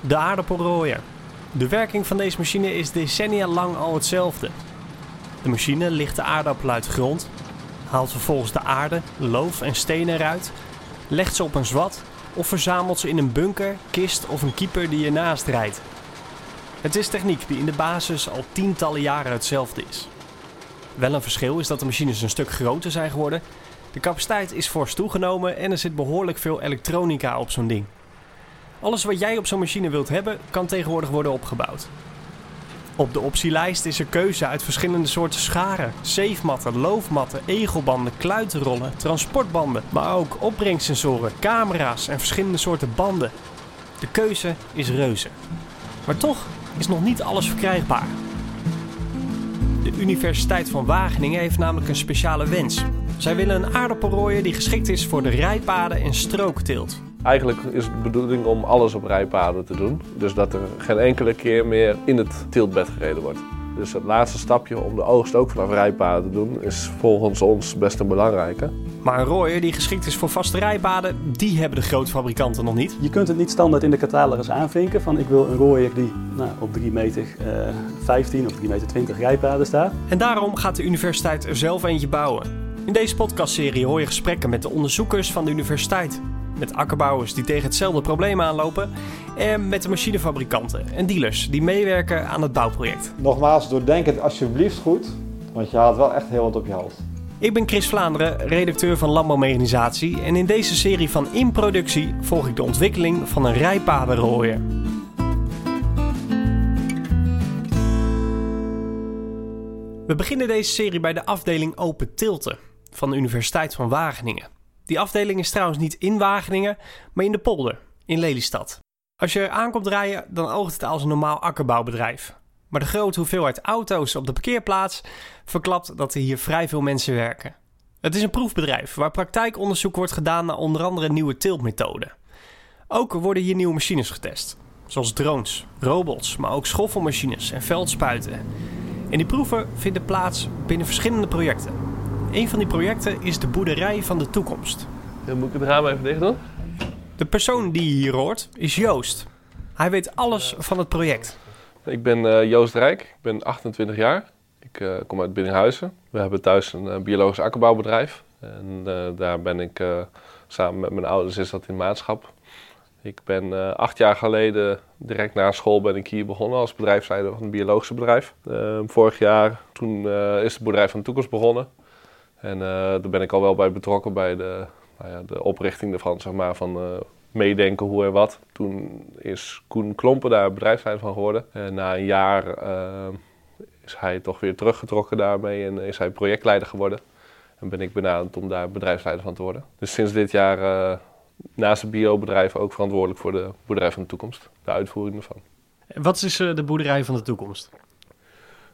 De aardappelrooier. De werking van deze machine is decennia lang al hetzelfde. De machine licht de aardappel uit de grond, haalt vervolgens de aarde, loof en stenen eruit, legt ze op een zwat of verzamelt ze in een bunker, kist of een keeper die ernaast rijdt. Het is techniek die in de basis al tientallen jaren hetzelfde is. Wel een verschil is dat de machines een stuk groter zijn geworden. De capaciteit is fors toegenomen en er zit behoorlijk veel elektronica op zo'n ding. Alles wat jij op zo'n machine wilt hebben, kan tegenwoordig worden opgebouwd. Op de optielijst is er keuze uit verschillende soorten scharen, zeefmatten, loofmatten, egelbanden, kluitenrollen, transportbanden, maar ook opbrengsensoren, camera's en verschillende soorten banden. De keuze is reuze. Maar toch is nog niet alles verkrijgbaar. De Universiteit van Wageningen heeft namelijk een speciale wens. Zij willen een aardappelrooier die geschikt is voor de rijpaden en strookteelt. Eigenlijk is het de bedoeling om alles op rijpaden te doen. Dus dat er geen enkele keer meer in het teeltbed gereden wordt. Dus het laatste stapje om de oogst ook vanaf rijpaden te doen is volgens ons best een belangrijke. Maar een rooier die geschikt is voor vaste rijpaden, die hebben de grote fabrikanten nog niet. Je kunt het niet standaard in de catalogus aanvinken van ik wil een rooier die nou, op 3 meter eh, 15 of 3 meter 20 rijpaden staat. En daarom gaat de universiteit er zelf eentje bouwen. In deze podcastserie hoor je gesprekken met de onderzoekers van de universiteit. Met akkerbouwers die tegen hetzelfde probleem aanlopen. En met de machinefabrikanten en dealers die meewerken aan het bouwproject. Nogmaals, doordenk het alsjeblieft goed, want je haalt wel echt heel wat op je hoofd. Ik ben Chris Vlaanderen, redacteur van Landbouwmechanisatie. En in deze serie van In Productie volg ik de ontwikkeling van een rijpadenrooier. We beginnen deze serie bij de afdeling Open Tilten van de Universiteit van Wageningen. Die afdeling is trouwens niet in Wageningen, maar in de polder, in Lelystad. Als je er aankomt rijden, dan oogt het als een normaal akkerbouwbedrijf. Maar de grote hoeveelheid auto's op de parkeerplaats verklapt dat er hier vrij veel mensen werken. Het is een proefbedrijf waar praktijkonderzoek wordt gedaan naar onder andere nieuwe teeltmethoden. Ook worden hier nieuwe machines getest, zoals drones, robots, maar ook schoffelmachines en veldspuiten. En die proeven vinden plaats binnen verschillende projecten. Een van die projecten is de boerderij van de toekomst. Dan moet ik het raam even dicht doen? De persoon die je hier hoort is Joost. Hij weet alles van het project. Ik ben eh, Joost Rijk, ik ben 28 jaar. Ik eh, kom uit Binnenhuizen. We hebben thuis een eh, biologisch akkerbouwbedrijf. En daar ben ik samen met mijn ouders is dat in maatschap. Ik ben acht jaar geleden, direct na school, ben ik hier begonnen als bedrijfsleider van een biologische bedrijf. Eh, vorig jaar, toen is het bedrijf van de toekomst begonnen. En eh, daar ben ik al wel bij betrokken bij de, nou ja, de oprichting ervan, zeg maar, van eh, meedenken hoe en wat. Toen is Koen Klompen daar bedrijfsleider van geworden. En na een jaar eh, is hij toch weer teruggetrokken daarmee en is hij projectleider geworden. En ben ik benaderd om daar bedrijfsleider van te worden. Dus sinds dit jaar eh, naast het biobedrijf ook verantwoordelijk voor de boerderij van de toekomst. De uitvoering ervan. Wat is eh, de boerderij van de toekomst?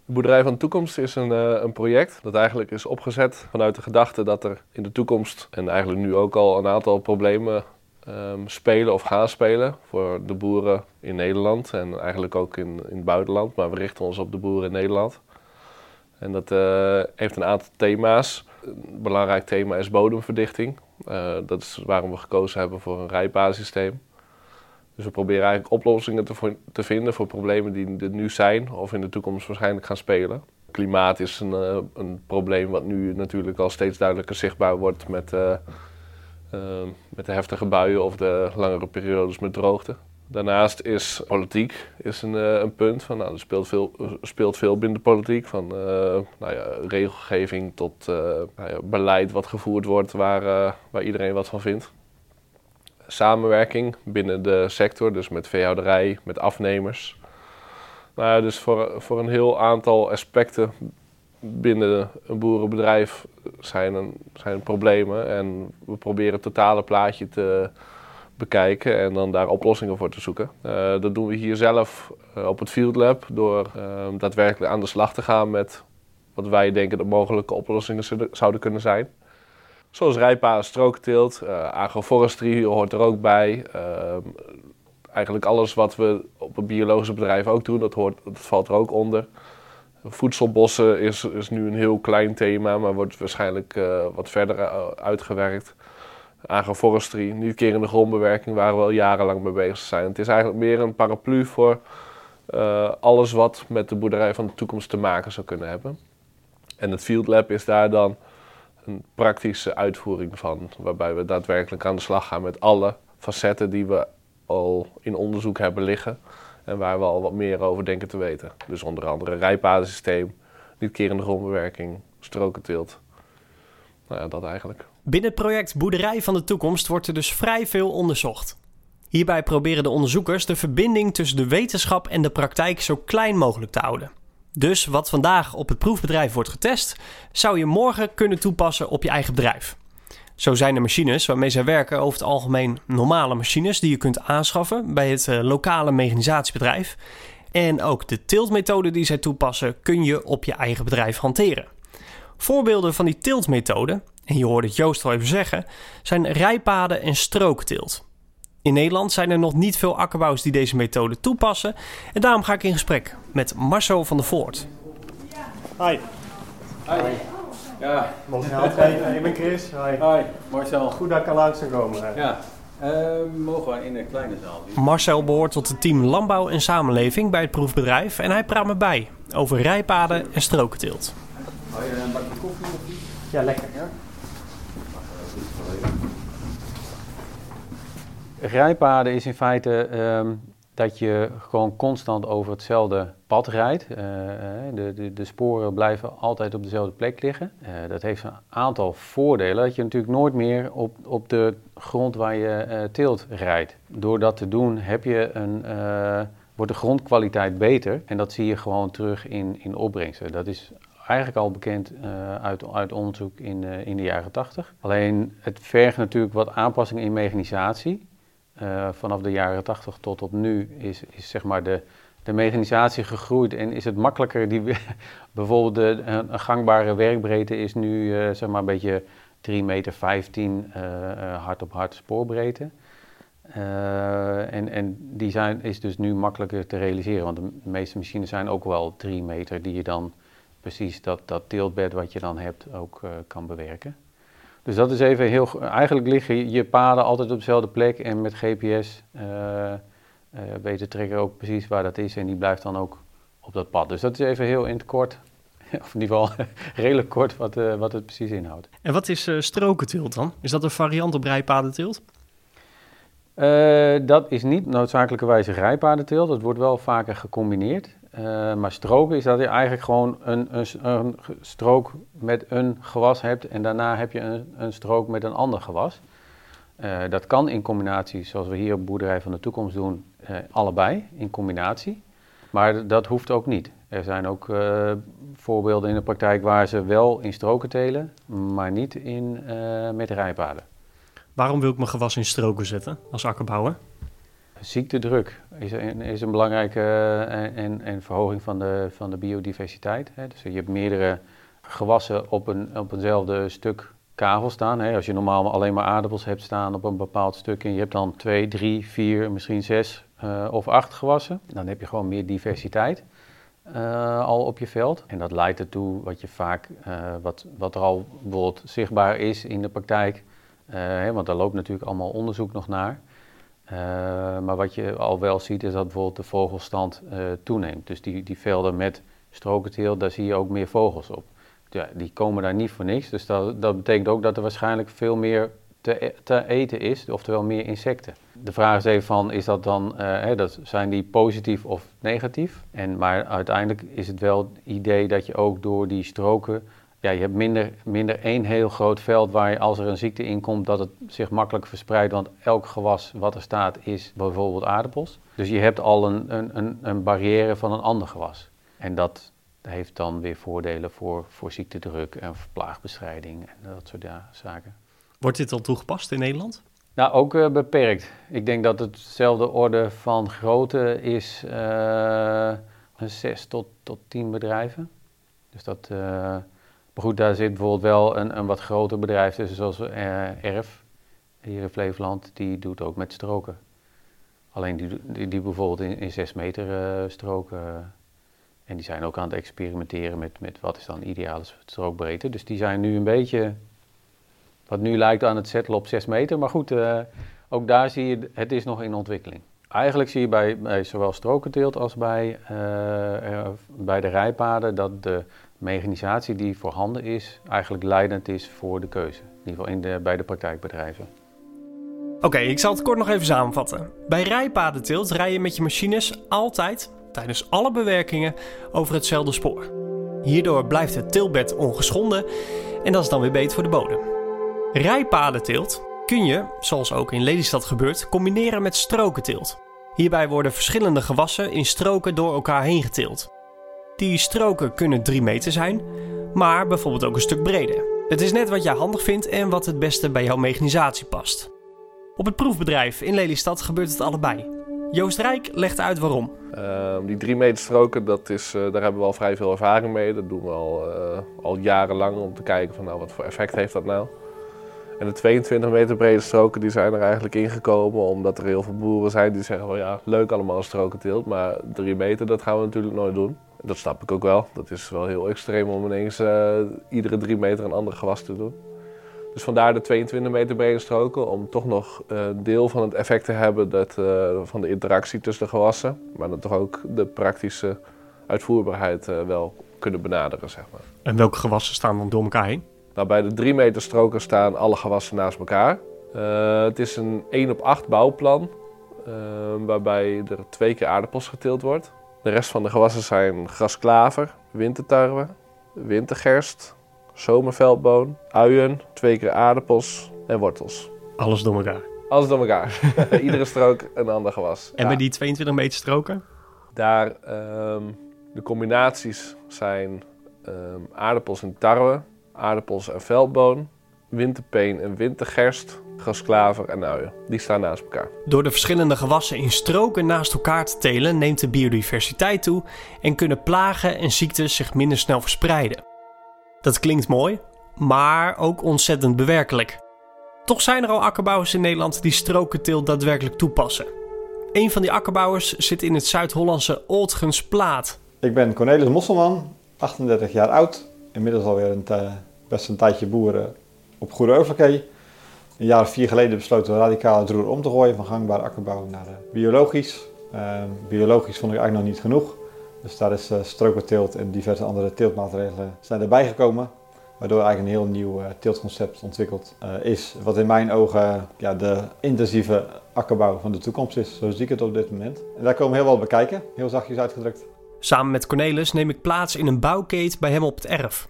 De boerderij van de toekomst is een, eh, een project dat eigenlijk is opgezet vanuit de gedachte dat er in de toekomst en eigenlijk nu ook al een aantal problemen ehm, spelen of gaan spelen voor de boeren in Nederland en eigenlijk ook in, in het buitenland. Maar we richten ons op de boeren in Nederland. En dat eh, heeft een aantal thema's. Een belangrijk thema is bodemverdichting. Eh, dat is waarom we gekozen hebben voor een rijpaarsysteem. Dus we proberen eigenlijk oplossingen te, te vinden voor problemen die er nu zijn of in de toekomst waarschijnlijk gaan spelen. Klimaat is een, eh, een probleem wat nu natuurlijk al steeds duidelijker zichtbaar wordt met, eh, eh, met de heftige buien of de langere periodes met droogte. Daarnaast is politiek is een, een punt. Van, nou, er speelt veel, speelt veel binnen de politiek. Van nou ja, regelgeving tot nou ja, beleid wat gevoerd wordt waar, waar iedereen wat van vindt samenwerking binnen de sector, dus met veehouderij, met afnemers. Nou dus voor, voor een heel aantal aspecten binnen een boerenbedrijf zijn, er zijn problemen. En we proberen het totale plaatje te bekijken en dan daar oplossingen voor te zoeken. Eh, dat doen we hier zelf eh, op het Field Lab door eh, daadwerkelijk aan de slag te gaan met wat wij denken dat mogelijke oplossingen zouden kunnen zijn. Zoals rijpaden, strookteelt, eh agroforestry hoort er ook bij. Ehm, eigenlijk alles wat we op een biologisch bedrijf ook doen, dat, hoort, dat valt er ook onder. Voedselbossen is, is nu een heel klein thema, maar wordt waarschijnlijk eh, wat verder eh, uitgewerkt. agroforestry, niet kerende grondbewerking, waar we al jarenlang mee bezig zijn. Het is eigenlijk meer een paraplu voor uh, alles wat met de boerderij van de toekomst te maken zou kunnen hebben. En het Field Lab is daar dan een praktische uitvoering van, waarbij we daadwerkelijk aan de slag gaan met alle facetten die we al in onderzoek hebben liggen en waar we al wat meer over denken te weten. Dus onder andere rijpadensysteem, niet kerende grondbewerking, strokenteelt. Nou ja, dat eigenlijk. Binnen het project Boerderij van de Toekomst wordt er dus vrij veel onderzocht. Hierbij proberen de onderzoekers de verbinding tussen de wetenschap en de praktijk zo klein mogelijk te houden. Dus wat vandaag op het proefbedrijf wordt getest, zou je morgen kunnen toepassen op je eigen bedrijf. Zo zijn de machines waarmee zij werken over het algemeen normale machines die je kunt aanschaffen bij het eh, lokale mechanisatiebedrijf. En ook de tiltmethode die zij toepassen kun je op je eigen bedrijf hanteren. Voorbeelden van die tiltmethode, en je hoorde het Joost al even zeggen, zijn rijpaden en strooktilt. In Nederland zijn er nog niet veel akkerbouwers die deze methode toepassen. En daarom ga ik in gesprek met Marcel van der Voort. Hi. Hi. Ja. Ik hand geven? Ik ben Chris. Hi. Hi, Marcel. Goed dat ik kan langs komen. Ja. Uh, mogen we in de kleine zaal? Marcel behoort tot het team Landbouw en Samenleving bij het proefbedrijf en hij praat me bij over rijpaden en strookteelt. Hou je een bakje koffie of niet? Ja, lekker. Ja? Rijpaden is in feite um, dat je gewoon constant over hetzelfde pad rijdt. Uh, de, de, de, sporen blijven altijd op dezelfde plek liggen. Uh, dat heeft een aantal voordelen. Dat je natuurlijk nooit meer op, op de grond waar je uh, teelt rijdt. Door dat te doen heb je een, wordt de grondkwaliteit beter. En dat zie je gewoon terug in, in opbrengsten. Dat is eigenlijk al bekend uit, uit onderzoek in, in de jaren 80. Alleen het vergt natuurlijk wat aanpassingen in mechanisatie. Uh, vanaf de jaren 80 tot op nu is, is zeg maar de, de mechanisatie gegroeid en is het makkelijker. Die, bijvoorbeeld de, een, gangbare werkbreedte is nu uh, zeg maar een beetje 3 meter 15 uh, hard op hard spoorbreedte. en en die zijn, is dus nu makkelijker te realiseren, want de meeste machines zijn ook wel 3 meter die je dan precies dat, dat tiltbed wat je dan hebt ook kan bewerken. Dus dat is even heel. Eigenlijk liggen je paden altijd op dezelfde plek en met GPS uh, uh, weet de trekker ook precies waar dat is en die blijft dan ook op dat pad. Dus dat is even heel in het kort, of in ieder geval redelijk kort, wat, uh, wat het precies inhoudt. En wat is uh, strokentilt dan? Is dat een variant op rijpadentilt? Uh, dat is niet noodzakelijkerwijs rijpadentilt. Dat wordt wel vaker gecombineerd. Uh, maar stroken is dat je eigenlijk gewoon een, een, een, strook met een gewas hebt en daarna heb je een, een strook met een ander gewas. Uh, dat kan in combinatie, zoals we hier op Boerderij van de Toekomst doen, uh, allebei in combinatie. Maar dat hoeft ook niet. Er zijn ook voorbeelden in de praktijk waar ze wel in stroken telen, maar niet in, met rijpaden. Waarom wil ik mijn gewas in stroken zetten als akkerbouwer? Ziektedruk is een, is een belangrijke uh, en, en, verhoging van de, van de biodiversiteit. Hè. Dus je hebt meerdere gewassen op, een, op eenzelfde stuk kavel staan. Hè. Als je normaal alleen maar aardappels hebt staan op een bepaald stuk en je hebt dan twee, drie, vier, misschien zes uh, of acht gewassen, dan heb je gewoon meer diversiteit uh, al op je veld. En dat leidt ertoe wat je vaak, wat, wat er al bijvoorbeeld zichtbaar is in de praktijk, hè, want daar loopt natuurlijk allemaal onderzoek nog naar. Uh, maar wat je al wel ziet is dat bijvoorbeeld de vogelstand uh, toeneemt. Dus die, die velden met strokenteel, daar zie je ook meer vogels op. Ja, die komen daar niet voor niks. Dus dat, dat betekent ook dat er waarschijnlijk veel meer te, e-, te eten is, oftewel meer insecten. De vraag is even van, is dat dan, uh, hè, dat, zijn die positief of negatief? En, maar uiteindelijk is het wel het idee dat je ook door die stroken ja, je hebt minder, minder één heel groot veld waar je, als er een ziekte in komt, dat het zich makkelijk verspreidt. Want elk gewas wat er staat is bijvoorbeeld aardappels. Dus je hebt al een, een, een, een barrière van een ander gewas. En dat heeft dan weer voordelen voor, voor ziektedruk en plaagbestrijding en dat soort ja, zaken. Wordt dit al toegepast in Nederland? Nou, ook uh, beperkt. Ik denk dat hetzelfde orde van grootte is uh, zes tot, tot tien bedrijven. Dus dat... Uh, maar goed, daar zit bijvoorbeeld wel een, een wat groter bedrijf tussen, zoals uh, Erf, hier in Flevoland, die doet ook met stroken. Alleen die, die, die bijvoorbeeld in, in 6 meter uh, stroken. En die zijn ook aan het experimenteren met, met wat is dan ideale strookbreedte. Dus die zijn nu een beetje Wat nu lijkt aan het settelen op 6 meter. Maar goed, uh, ook daar zie je, het is nog in ontwikkeling. Eigenlijk zie je bij, bij zowel strokenteelt als bij, uh, bij de rijpaden dat de mechanisatie die voorhanden is, eigenlijk leidend is voor de keuze. In ieder geval in de, bij de praktijkbedrijven. Oké, ik zal het kort nog even samenvatten. Bij rijpadenteelt rij je met je machines altijd, tijdens alle bewerkingen, over hetzelfde spoor. Hierdoor blijft het teelbed ongeschonden en dat is dan weer beter voor de bodem. Rijpadenteelt kun je, zoals ook in Lelystad gebeurt, combineren met strokenteelt. Hierbij worden verschillende gewassen in stroken door elkaar heen geteeld. Die stroken kunnen 3 meter zijn, maar bijvoorbeeld ook een stuk breder. Het is net wat jij handig vindt en wat het beste bij jouw mechanisatie past. Op het proefbedrijf in Lelystad gebeurt het allebei. Joost Rijk legt uit waarom. Uh, die 3 meter stroken, dat is, uh, daar hebben we al vrij veel ervaring mee. Dat doen we al, uh, al jarenlang om te kijken van nou, wat voor effect heeft dat nou. En de 22 meter brede stroken die zijn er eigenlijk ingekomen omdat er heel veel boeren zijn die zeggen van ja, leuk allemaal strokenteelt, maar 3 meter dat gaan we natuurlijk nooit doen. Dat snap ik ook wel. Dat is wel heel extreem om ineens uh, iedere 3 meter een ander gewas te doen. Dus vandaar de 22 meter brede stroken om toch nog een uh, deel van het effect te hebben dat, uh, van de interactie tussen de gewassen, maar dan toch ook de praktische uitvoerbaarheid wel kunnen benaderen. Zeg maar. En welke gewassen staan dan door elkaar heen? Nou, bij de 3 meter stroken staan alle gewassen naast elkaar. Het is een 1 op 8 bouwplan, waarbij er twee keer aardappels geteeld wordt. De rest van de gewassen zijn grasklaver, wintertarwe, wintergerst, zomerveldboon, uien, twee keer aardappels en wortels. Alles door elkaar? Alles door elkaar. Iedere strook een ander gewas. En ja. bij die 22 meter stroken? Daar, um, de combinaties zijn um, aardappels en tarwe, aardappels en veldboon, winterpeen en wintergerst, grasklaver en uien. Die staan naast elkaar. Door de verschillende gewassen in stroken naast elkaar te telen neemt de biodiversiteit toe en kunnen plagen en ziektes zich minder snel verspreiden. Dat klinkt mooi, maar ook ontzettend bewerkelijk. Toch zijn er al akkerbouwers in Nederland die strokenteelt daadwerkelijk toepassen. Een van die akkerbouwers zit in het Zuid-Hollandse Oldgensplaat. Ik ben Cornelis Mosselman, 38 jaar oud. Inmiddels alweer een best een tijdje boeren op Goede Overkee. Een jaar of vier geleden besloten we radicaal het roer om te gooien van gangbare akkerbouw naar uh, biologisch. Uh, biologisch vond ik eigenlijk nog niet genoeg. Dus daar is uh, strokenteelt en diverse andere teeltmaatregelen zijn erbij gekomen. Waardoor eigenlijk een heel nieuw uh, teeltconcept ontwikkeld is. Wat in mijn ogen ja, de intensieve akkerbouw van de toekomst is. Zo zie ik het op dit moment. En daar komen we heel wat bekijken, heel zachtjes uitgedrukt. Samen met Cornelis neem ik plaats in een bouwkeet bij hem op het erf.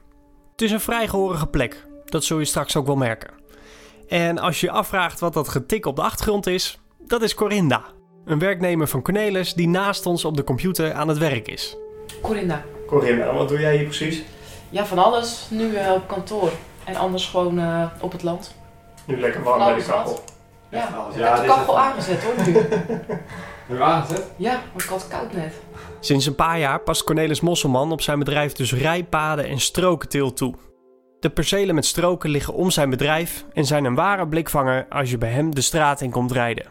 Het is een vrij gehorige plek, dat zul je straks ook wel merken. En als je je afvraagt wat dat getik op de achtergrond is, dat is Corinda. Een werknemer van Cornelis die naast ons op de computer aan het werk is. Corinda. Corinda, wat doe jij hier precies? Ja, van alles. Nu uh, op kantoor. En anders gewoon uh, op het land. Nu lekker warm bij de kachel. Ja, ja, ik heb de kachel aangezet hoor nu. nu aangezet? Ja, want ik had het koud net. Sinds een paar jaar past Cornelis Mosselman op zijn bedrijf dus rijpaden en strokenteelt toe. De percelen met stroken liggen om zijn bedrijf en zijn een ware blikvanger als je bij hem de straat in komt rijden.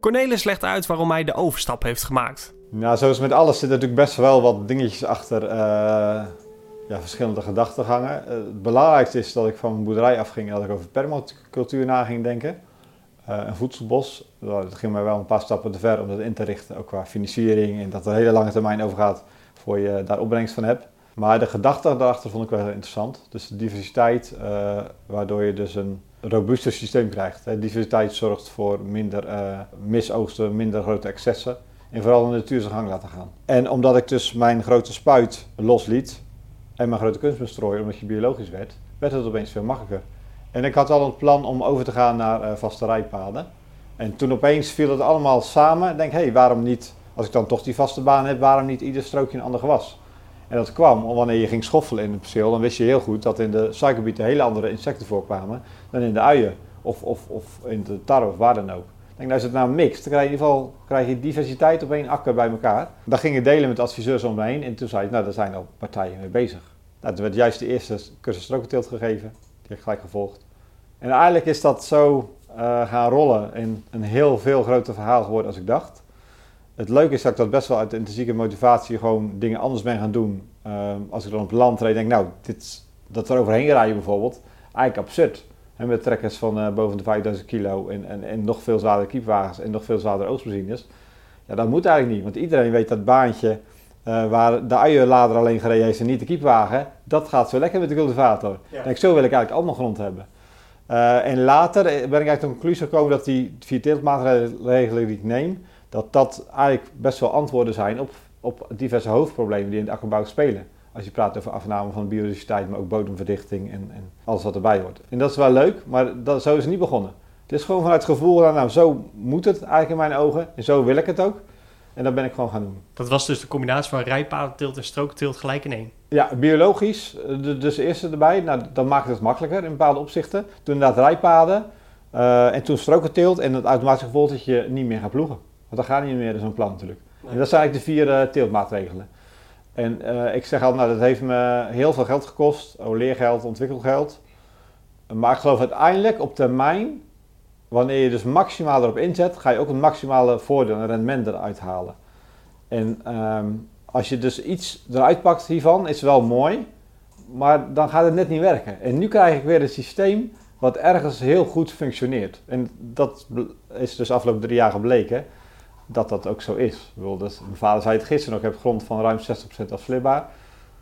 Cornelis legt uit waarom hij de overstap heeft gemaakt. Nou, zoals met alles zitten natuurlijk best wel wat dingetjes achter uh, ja, verschillende gedachtegangen. Uh, het belangrijkste is dat ik van mijn boerderij afging en dat ik over permacultuur na ging denken. Uh, een voedselbos, dat ging mij wel een paar stappen te ver om dat in te richten, ook qua financiering en dat er een hele lange termijn over gaat voor je daar opbrengst van hebt. Maar de gedachte daarachter vond ik wel heel interessant. Dus de diversiteit, uh, waardoor je dus een robuuster systeem krijgt. Hè. Diversiteit zorgt voor minder uh, misoogsten, minder grote excessen. En vooral de natuur zijn gang laten gaan. En omdat ik dus mijn grote spuit losliet en mijn grote kunstbestrooier, omdat je biologisch werd, werd het opeens veel makkelijker. En ik had al een plan om over te gaan naar uh, vaste rijpaden. En toen opeens viel het allemaal samen. Ik denk, hé, hey, waarom niet, als ik dan toch die vaste baan heb, waarom niet ieder strookje een ander gewas? En dat kwam wanneer je ging schoffelen in het perceel, dan wist je heel goed dat in de suikerbieten hele andere insecten voorkwamen dan in de uien of, of, of in de tarwe of waar dan ook. Ik denk, nou, als het nou mixt, dan krijg je in ieder geval krijg je diversiteit op één akker bij elkaar. Dat ging ik delen met adviseurs om me heen en toen zei ik, nou, daar zijn al partijen mee bezig. Nou, toen werd juist de eerste cursus strokenteelt gegeven, die heb ik gelijk gevolgd. En eigenlijk is dat zo uh, gaan rollen en een heel veel groter verhaal geworden als ik dacht. Het leuke is dat ik dat best wel uit de intrinsieke motivatie gewoon dingen anders ben gaan doen. Uh, als ik dan op land rijd, denk ik, nou, dit, dat er overheen rijden bijvoorbeeld, eigenlijk absurd. met trekkers van eh, boven de 5000 kilo en, en, en nog veel zwaardere kiepwagens en nog veel zwaardere oogstmachines. Ja, dat moet eigenlijk niet, want iedereen weet dat baantje eh, waar de uienlader alleen gereden heeft en niet de kiepwagen, dat gaat zo lekker met de cultivator. Ja. Denk, zo wil ik eigenlijk allemaal grond hebben. Eh, en later ben ik eigenlijk tot de conclusie gekomen dat die vier teeltmaatregelen die ik neem, dat dat eigenlijk best wel antwoorden zijn op, op diverse hoofdproblemen die in de akkerbouw spelen. Als je praat over afname van biodiversiteit, maar ook bodemverdichting en, en alles wat erbij hoort. En dat is wel leuk, maar dat, zo is het niet begonnen. Het is gewoon vanuit het gevoel, nou zo moet het eigenlijk in mijn ogen en zo wil ik het ook. En dat ben ik gewoon gaan doen. Dat was dus de combinatie van rijpadenteelt en strookteelt gelijk in één. Ja, biologisch, eh, dus de eerste erbij. Nou, dan maakt het makkelijker in bepaalde opzichten. Toen inderdaad rijpaden eh, en toen strokenteelt en het automatische gevolg dat je niet meer gaat ploegen. Want dat gaat niet meer in zo'n plan natuurlijk. En dat zijn eigenlijk de vier eh, teeltmaatregelen. En eh, ik zeg altijd, nou dat heeft me heel veel geld gekost. Oh, leergeld, ontwikkelgeld. Maar ik geloof uiteindelijk op termijn, wanneer je dus maximaal erop inzet, ga je ook een maximale voordeel en rendement eruit halen. En ehm, als je dus iets eruit pakt hiervan, is het wel mooi, maar dan gaat het net niet werken. En nu krijg ik weer een systeem wat ergens heel goed functioneert. En dat is dus afgelopen drie jaar gebleken dat dat ook zo is. Bedoel, dat, mijn vader zei het gisteren nog, ik heb grond van ruim 60% afslibbaar.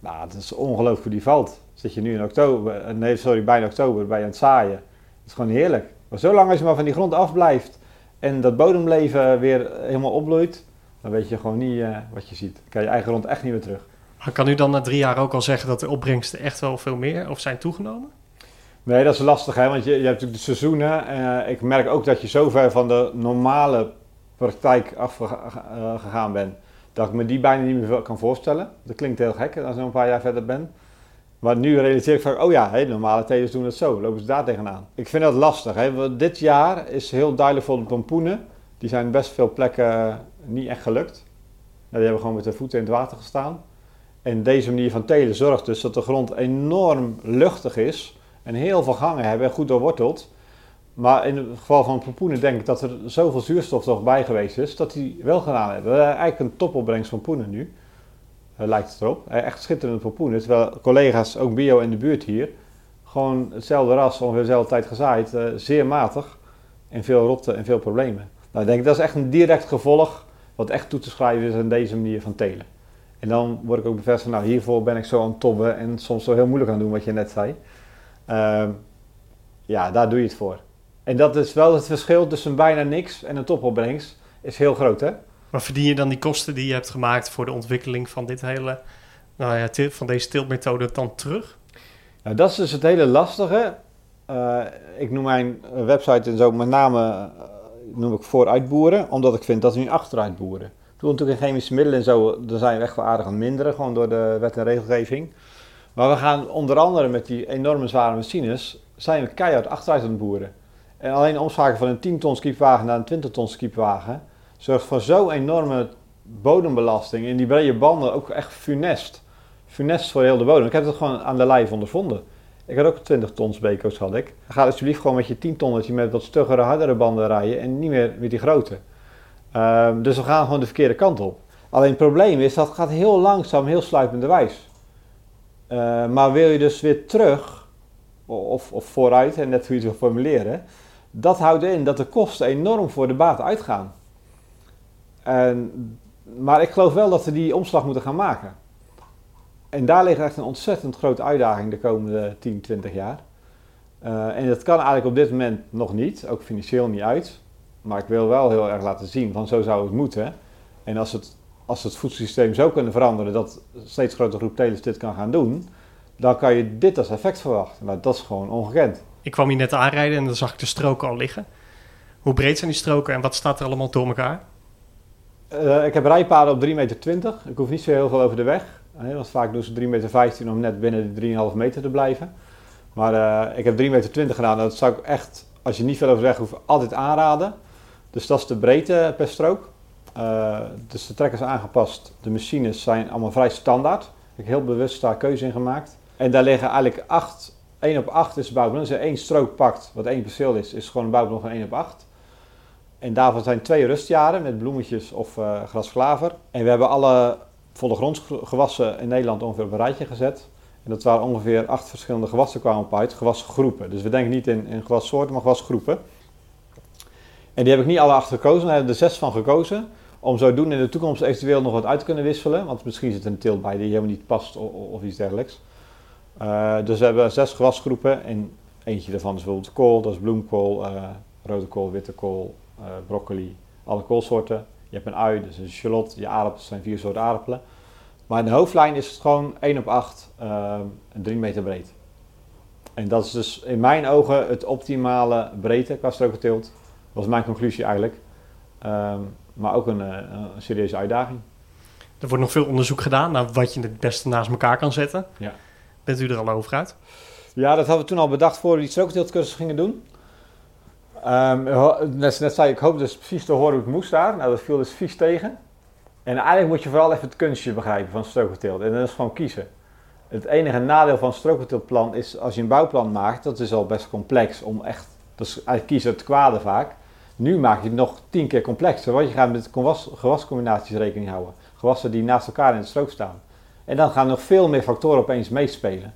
Nou, het is ongelooflijk hoe die valt. Zit je nu in oktober, eh, nee sorry, bijna oktober, bij aan het zaaien. Het is gewoon heerlijk. Maar zolang als je maar van die grond afblijft en dat bodemleven weer helemaal opbloeit, dan weet je gewoon niet eh, wat je ziet. Dan kan je eigen grond echt niet meer terug. Maar kan u dan na drie jaar ook al zeggen dat de opbrengsten echt wel veel meer of zijn toegenomen? Nee, dat is lastig, hè? want je, je hebt natuurlijk de seizoenen. Eh, ik merk ook dat je zo ver van de normale praktijk afgegaan bent, dat ik me die bijna niet meer kan voorstellen. Dat klinkt heel gek als ik een paar jaar verder ben. Maar nu realiseer ik van, oh ja, normale telers doen het zo, lopen ze daar tegenaan. Ik vind dat lastig. Hè? want Dit jaar is heel duidelijk voor de pompoenen. Die zijn best veel plekken niet echt gelukt. Die hebben gewoon met de voeten in het water gestaan. En deze manier van telen zorgt dus dat de grond enorm luchtig is en heel veel gangen hebben en goed doorworteld. Maar in het geval van pompoenen denk ik dat er zoveel zuurstof toch bij geweest is, dat die wel gedaan hebben. We hebben eigenlijk een topopbrengst van poenen nu, Eh, lijkt het erop. Eh, echt schitterende pompoenen, terwijl collega's, ook bio in de buurt hier, gewoon hetzelfde ras, ongeveer dezelfde tijd gezaaid, eh, zeer matig en veel rotten en veel problemen. Nou, ik denk dat is echt een direct gevolg wat echt toe te schrijven is aan deze manier van telen. En dan word ik ook bevestigd, nou hiervoor ben ik zo aan het tobben en soms zo heel moeilijk aan doen wat je net zei. Ehm, ja, daar doe je het voor. En dat is wel het verschil tussen bijna niks en een topopbrengst. Is heel groot, hè? Maar verdien je dan die kosten die je hebt gemaakt voor de ontwikkeling van dit hele, nou ja, van deze tiltmethode dan terug? Nou, dat is dus het hele lastige. Eh, ik noem mijn website en zo met name eh, noem ik vooruitboeren, omdat ik vind dat we nu achteruitboeren. Toen natuurlijk in chemische middelen en zo, daar zijn we echt wel aardig aan het minderen, gewoon door de wet en regelgeving. Maar we gaan onder andere met die enorme zware machines, zijn we keihard achteruit aan het boeren. En alleen omschakelen van een 10 ton skiepwagen naar een 20 ton skiepwagen zorgt voor zo'n enorme bodembelasting. En die brede banden ook echt funest. Funest voor heel de bodem. Ik heb het gewoon aan de lijf ondervonden. Ik had ook 20 tons beko's had ik. Ga alsjeblieft gewoon met je 10 tonnetje met wat stuggere, hardere banden rijden en niet meer met die grote. Ehm, dus we gaan gewoon de verkeerde kant op. Alleen het probleem is dat gaat heel langzaam, heel sluipenderwijs. Eh maar wil je dus weer terug, of, of vooruit, en net hoe je het wil formuleren, dat houdt in dat de kosten enorm voor de baat uitgaan. En, maar ik geloof wel dat we die omslag moeten gaan maken. En daar ligt echt een ontzettend grote uitdaging de komende 10, 20 jaar. Eh, en dat kan eigenlijk op dit moment nog niet, ook financieel niet uit. Maar ik wil wel heel erg laten zien van zo zou het moeten. En als het, als het voedselsysteem zo kunnen veranderen dat een steeds grotere groep telers dit kan gaan doen, dan kan je dit als effect verwachten. Nou, dat is gewoon ongekend. Ik kwam hier net aanrijden en dan zag ik de stroken al liggen. Hoe breed zijn die stroken en wat staat er allemaal door elkaar? Eh, ik heb rijpaden op 3,20 meter. Ik hoef niet zo heel veel over de weg. Hè, want vaak doen ze 3,15 meter om net binnen de 3,5 meter te blijven. Maar eh, ik heb 3,20 meter gedaan. Dat zou ik echt, als je niet veel over de weg hoeft, altijd aanraden. Dus dat is de breedte per strook. Eh, dus de trekkers aangepast. De machines zijn allemaal vrij standaard. Ik heb heel bewust daar keuze in gemaakt. En daar liggen eigenlijk 8, 1 op 8 is bouwplan. Als je één strook pakt, wat één perceel is, is gewoon een bouwplan van 1 op 8. En daarvan zijn twee rustjaren met bloemetjes of eh grasklaver. En we hebben alle volle grondsgewassen in Nederland ongeveer op een rijtje gezet. En dat waren ongeveer acht verschillende gewassen kwamen op uit, gewasgroepen. Dus we denken niet in, in gewassoorten, maar gewasgroepen. En die heb ik niet alle acht gekozen, daar hebben we er zes van gekozen. Om zo doen in de toekomst eventueel nog wat uit te kunnen wisselen. Want misschien zit er een teelt bij die helemaal niet past of iets dergelijks. Uh, dus we hebben zes gewasgroepen. En eentje daarvan is bijvoorbeeld kool, dat is bloemkool, uh, rode kool, witte kool, uh, broccoli, alle koolsoorten. Je hebt een ui, dus een shallot, je aardappelen zijn vier soorten aardappelen. Maar in de hoofdlijn is het gewoon 1 op 8 en 3 meter breed. En dat is dus in mijn ogen het optimale breedte qua strokenteelt. Dat was mijn conclusie eigenlijk. Um, maar ook een, een, serieuze uitdaging. Er wordt nog veel onderzoek gedaan naar wat je het beste naast elkaar kan zetten. Ja. Bent u er al over uit? Ja, dat hadden we toen al bedacht voor we die strookteeltcursus gingen doen. Um, net, net zei ik, hoop dus precies te horen hoe het moest daar. Nou, dat viel dus vies tegen. En eigenlijk moet je vooral even het kunstje begrijpen van strookteelt. En dat is gewoon kiezen. Het enige nadeel van strookteeltplan is, als je een bouwplan maakt, dat is al best complex om echt, dat is eigenlijk kiezen het kwade vaak. Nu maak je het nog tien keer complexer, want je gaat met gewas, gewascombinaties rekening houden. Gewassen die naast elkaar in de strook staan. En dan gaan nog veel meer factoren opeens meespelen.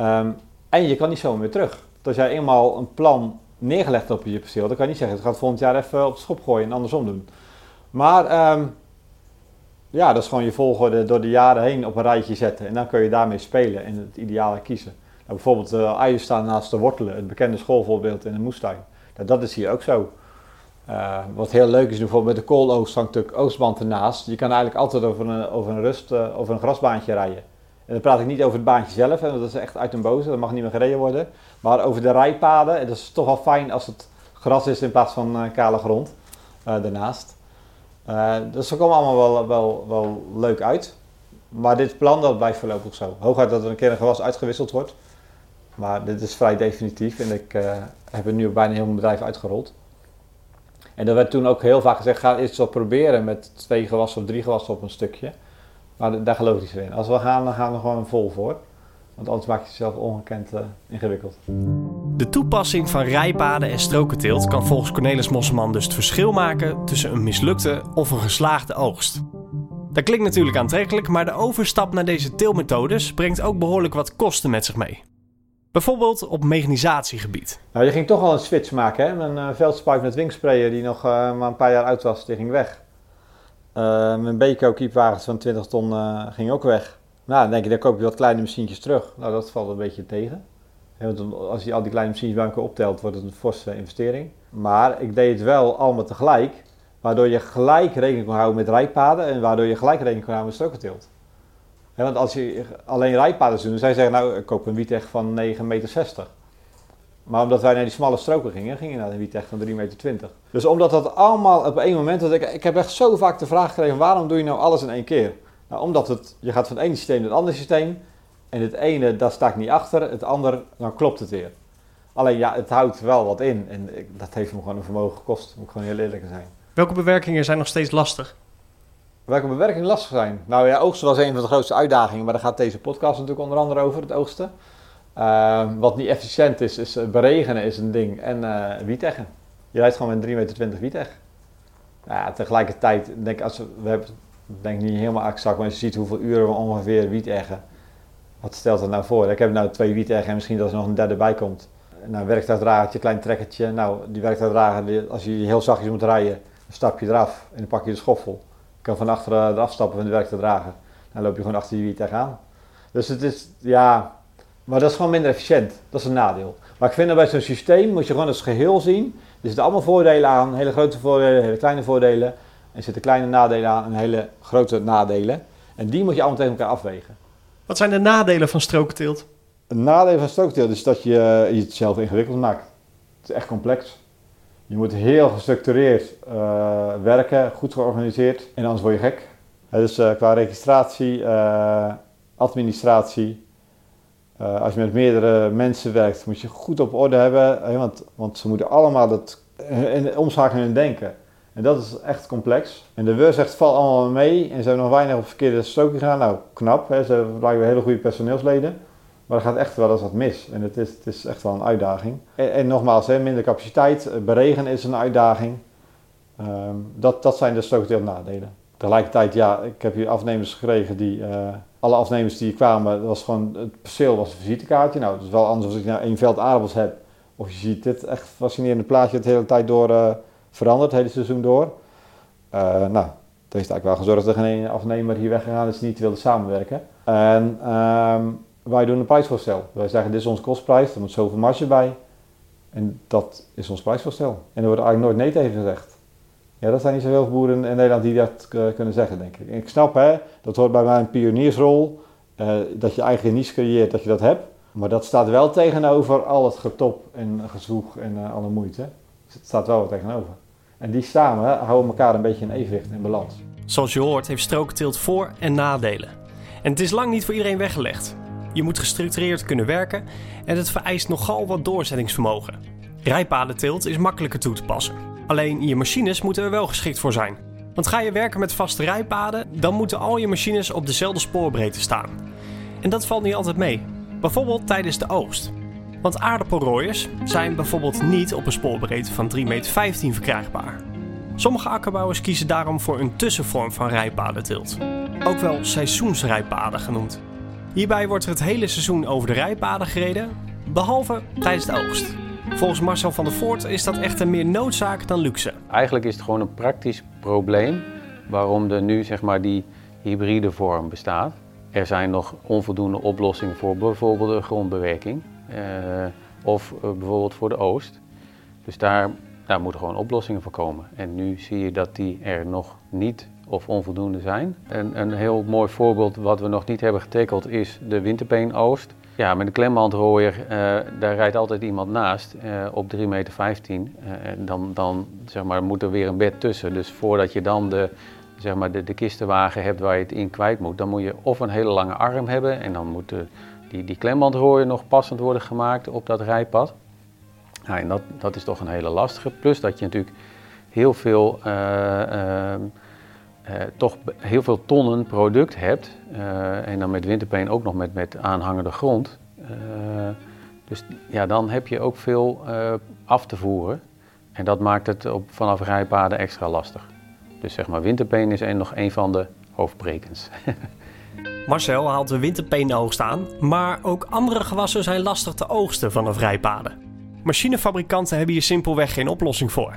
Um, en je kan niet zo meer terug. Als jij eenmaal een plan neergelegd hebt op je perceel, dan kan je niet zeggen, het gaat volgend jaar even op de schop gooien en andersom doen. Maar um, ja, dat is gewoon je volgorde door de jaren heen op een rijtje zetten. En dan kun je daarmee spelen en het ideale kiezen. Nou, bijvoorbeeld uh, uien staan naast de wortelen, het bekende schoolvoorbeeld in de moestuin. Nou, dat is hier ook zo. Uh, wat heel leuk is, bijvoorbeeld met de kooloogst hangt natuurlijk oogstband ernaast. Je kan eigenlijk altijd over een, over een rust, uh, over een grasbaantje rijden. En dan praat ik niet over het baantje zelf, want dat is echt uit een boze, dat mag niet meer gereden worden. Maar over de rijpaden, en dat is toch wel fijn als het gras is in plaats van uh, kale grond daarnaast. dus dat komt allemaal wel, wel, wel leuk uit. Maar dit plan dat blijft voorlopig zo. Hooguit dat er een keer een gewas uitgewisseld wordt. Maar dit is vrij definitief en ik heb het nu bijna heel mijn bedrijf uitgerold. En er werd toen ook heel vaak gezegd, ga eens wat proberen met twee gewassen of drie gewassen op een stukje. Maar daar geloof ik niet zo in. Als we gaan, dan gaan we gewoon vol voor. Want anders maak je jezelf ongekend uh, ingewikkeld. De toepassing van rijpaden en strokenteelt kan volgens Cornelis Mosselman dus het verschil maken tussen een mislukte of een geslaagde oogst. Dat klinkt natuurlijk aantrekkelijk, maar de overstap naar deze teelmethodes brengt ook behoorlijk wat kosten met zich mee. Bijvoorbeeld op mechanisatiegebied. Nou, je ging toch al een switch maken. Hè? Mijn uh, veldspuit met wingsprayer die nog uh, maar een paar jaar oud was, die ging weg. Uh, mijn Beko kiepwagens van 20 ton ging ook weg. Nou, dan denk je, dan koop je wat kleine machientjes terug. Nou, dat valt een beetje tegen. Want als je al die kleine machientjes bij elkaar optelt, wordt het een forse investering. Maar ik deed het wel allemaal tegelijk, waardoor je gelijk rekening kon houden met rijpaden en waardoor je gelijk rekening kon houden met strokenteelt want als je alleen rijpaden doet, je zeggen, nou, ik koop een wieteg van 9,60 meter. Maar omdat wij naar die smalle stroken gingen, ging je naar een wieteg van 3,20 meter. Dus omdat dat allemaal op één moment, dat ik, ik heb echt zo vaak de vraag gekregen, waarom doe je nou alles in één keer? Nou, omdat het, je gaat van ene systeem naar het andere systeem. En het ene, daar sta ik niet achter, het andere, dan klopt het weer. Alleen ja, het houdt wel wat in en dat heeft me gewoon een vermogen gekost, moet ik gewoon heel eerlijk zijn. Welke bewerkingen zijn nog steeds lastig? Welke bewerking lastig zijn? Nou ja, oogsten was een van de grootste uitdagingen, maar daar gaat deze podcast natuurlijk onder andere over, het oogsten. Uh, wat niet efficiënt is, is eh, beregenen is een ding en uh, wieteggen. Je rijdt gewoon met 3,20 meter wieteg. Ja, tegelijkertijd, denk als we, we hebben, denk niet helemaal exact, maar als je ziet hoeveel uren we ongeveer wieteggen. Wat stelt dat nou voor? Ik heb nou twee wieteggen en misschien dat er nog een derde bij komt. Nou, werktuigdragertje, klein trekkertje. Nou, die werktuigdrager, als je heel zachtjes moet rijden, dan stap je eraf en dan pak je de schoffel. Kan van achteren eraf stappen van de werk te dragen. Dan loop je gewoon achter je wiet tegenaan. Dus het is, ja, maar dat is gewoon minder efficiënt. Dat is een nadeel. Maar ik vind dat bij zo'n systeem moet je gewoon als geheel zien. Er zitten allemaal voordelen aan, hele grote voordelen, hele kleine voordelen. En er zitten kleine nadelen aan en hele grote nadelen. En die moet je allemaal tegen elkaar afwegen. Wat zijn de nadelen van strookteelt? Een nadeel van strookteelt is dat je, je het zelf ingewikkeld maakt. Het is echt complex. Je moet heel gestructureerd uh, werken, goed georganiseerd en anders word je gek. dus qua registratie, uh, administratie, als je met meerdere mensen werkt, moet je goed op orde hebben, want, want ze moeten allemaal dat omschakelen en denken. En dat is echt complex. En de WUR zegt, val allemaal mee en ze hebben nog weinig op verkeerde strook gegaan. Nou, knap, hè? ze hebben blijkbaar hele goede personeelsleden. Maar er gaat echt wel eens wat mis. En het is, het is echt wel een uitdaging. En, en nogmaals, hè, minder capaciteit, eh, beregen is een uitdaging. Um, dat, dat zijn de structurele nadelen. Tegelijkertijd, ja, ik heb hier afnemers gekregen die, uh, alle afnemers die kwamen, dat was gewoon, het perceel was een visitekaartje. Nou, het is wel anders als ik nou één veld aardappels heb. Of je ziet dit echt fascinerende plaatje het hele tijd door uh, veranderd, het hele seizoen door. Uh, nou, dat heeft eigenlijk wel gezorgd dat er geen afnemer hier weggegaan is die niet wilde samenwerken. En um, wij doen een prijsvoorstel. Wij zeggen, dit is onze kostprijs, er moet zoveel marge bij. En dat is ons prijsvoorstel. En er wordt eigenlijk nooit nee tegen gezegd. Ja, dat zijn niet zoveel boeren in Nederland die dat uh, kunnen zeggen, denk ik. Ik snap, hè, dat hoort bij mijn pioniersrol, uh, dat je eigen niche creëert, dat je dat hebt. Maar dat staat wel tegenover al het getop en gezwoeg en uh, alle moeite. Dus het staat wel wat tegenover. En die samen houden elkaar een beetje in evenwicht en balans. Zoals je hoort heeft strookteelt voor- en nadelen. En het is lang niet voor iedereen weggelegd. Je moet gestructureerd kunnen werken en het vereist nogal wat doorzettingsvermogen. Rijpadenteelt is makkelijker toe te passen. Alleen je machines moeten er wel geschikt voor zijn. Want ga je werken met vaste rijpaden, dan moeten al je machines op dezelfde spoorbreedte staan. En dat valt niet altijd mee. Bijvoorbeeld tijdens de oogst. Want aardappelrooiers zijn bijvoorbeeld niet op een spoorbreedte van 3,15 meter verkrijgbaar. Sommige akkerbouwers kiezen daarom voor een tussenvorm van rijpadenteelt. Ook wel seizoensrijpaden genoemd. Hierbij wordt er het hele seizoen over de rijpaden gereden, behalve tijdens de oogst. Volgens Marcel van der Voort is dat echter meer noodzaak dan luxe. Eigenlijk is het gewoon een praktisch probleem waarom er nu zeg maar die hybride vorm bestaat. Er zijn nog onvoldoende oplossingen voor bijvoorbeeld de grondbewerking eh, of uh, bijvoorbeeld voor de oost. Dus daar, daar moeten gewoon oplossingen voor komen. En nu zie je dat die er nog niet of onvoldoende zijn. En een heel mooi voorbeeld wat we nog niet hebben getekeld is de winterpeen oost. Ja, met een klembandrooier, uh, daar rijdt altijd iemand naast uh, op 3,15 meter. Uh, dan dan zeg maar, moet er weer een bed tussen. Dus voordat je dan de, zeg maar, de, de kistenwagen hebt waar je het in kwijt moet, dan moet je of een hele lange arm hebben en dan moet de, die, die klembandrooier nog passend worden gemaakt op dat rijpad. En dat, dat is toch een hele lastige. Plus dat je natuurlijk heel veel, uh, toch heel veel tonnen product hebt. en dan met winterpeen ook nog met, met aanhangende grond. dus ja, dan heb je ook veel af te voeren. En dat maakt het op, vanaf rijpaden extra lastig. Dus zeg maar, winterpeen is nog een van de hoofdbrekens. Marcel haalt de winterpeenoogst aan, maar ook andere gewassen zijn lastig te oogsten vanaf rijpaden. Machinefabrikanten hebben hier simpelweg geen oplossing voor.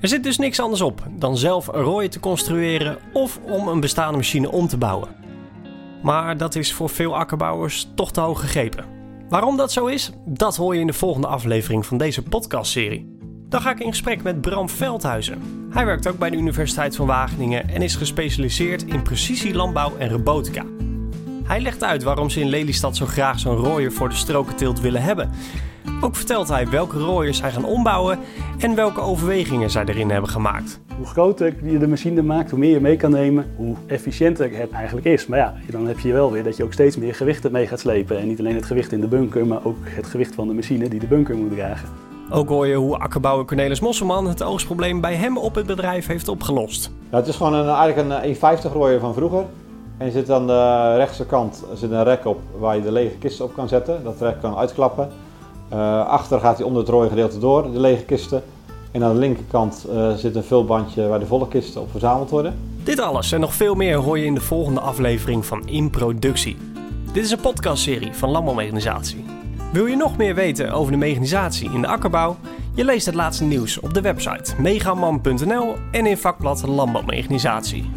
Er zit dus niks anders op dan zelf rooien te construeren of om een bestaande machine om te bouwen. Maar dat is voor veel akkerbouwers toch te hoog gegrepen. Waarom dat zo is, dat hoor je in de volgende aflevering van deze podcastserie. Dan ga ik in gesprek met Bram Veldhuizen. Hij werkt ook bij de Universiteit van Wageningen en is gespecialiseerd in precisielandbouw en robotica. Hij legt uit waarom ze in Lelystad zo graag zo'n rooier voor de strokenteelt willen hebben. Ook vertelt hij welke rooiers zij gaan ombouwen en welke overwegingen zij erin hebben gemaakt. Hoe groter je de machine maakt, hoe meer je mee kan nemen, hoe efficiënter het eigenlijk is. Maar ja, dan heb je wel weer dat je ook steeds meer gewichten mee gaat slepen. En niet alleen het gewicht in de bunker, maar ook het gewicht van de machine die de bunker moet dragen. Ook hoor je hoe akkerbouwer Cornelis Mosselman het oogstprobleem bij hem op het bedrijf heeft opgelost. Ja, het is gewoon een, eigenlijk een 1,50 rooier van vroeger. En je zit aan de rechtse kant zit een rek op waar je de lege kisten op kan zetten. Dat rek kan uitklappen. Uh, achter gaat hij onder het rode gedeelte door, de lege kisten. En aan de linkerkant uh, zit een vulbandje waar de volle kisten op verzameld worden. Dit alles en nog veel meer hoor je in de volgende aflevering van In Productie. Dit is een podcastserie van Landbouwmechanisatie. Wil je nog meer weten over de mechanisatie in de akkerbouw? Je leest het laatste nieuws op de website megaman.nl en in vakblad Landbouwmechanisatie.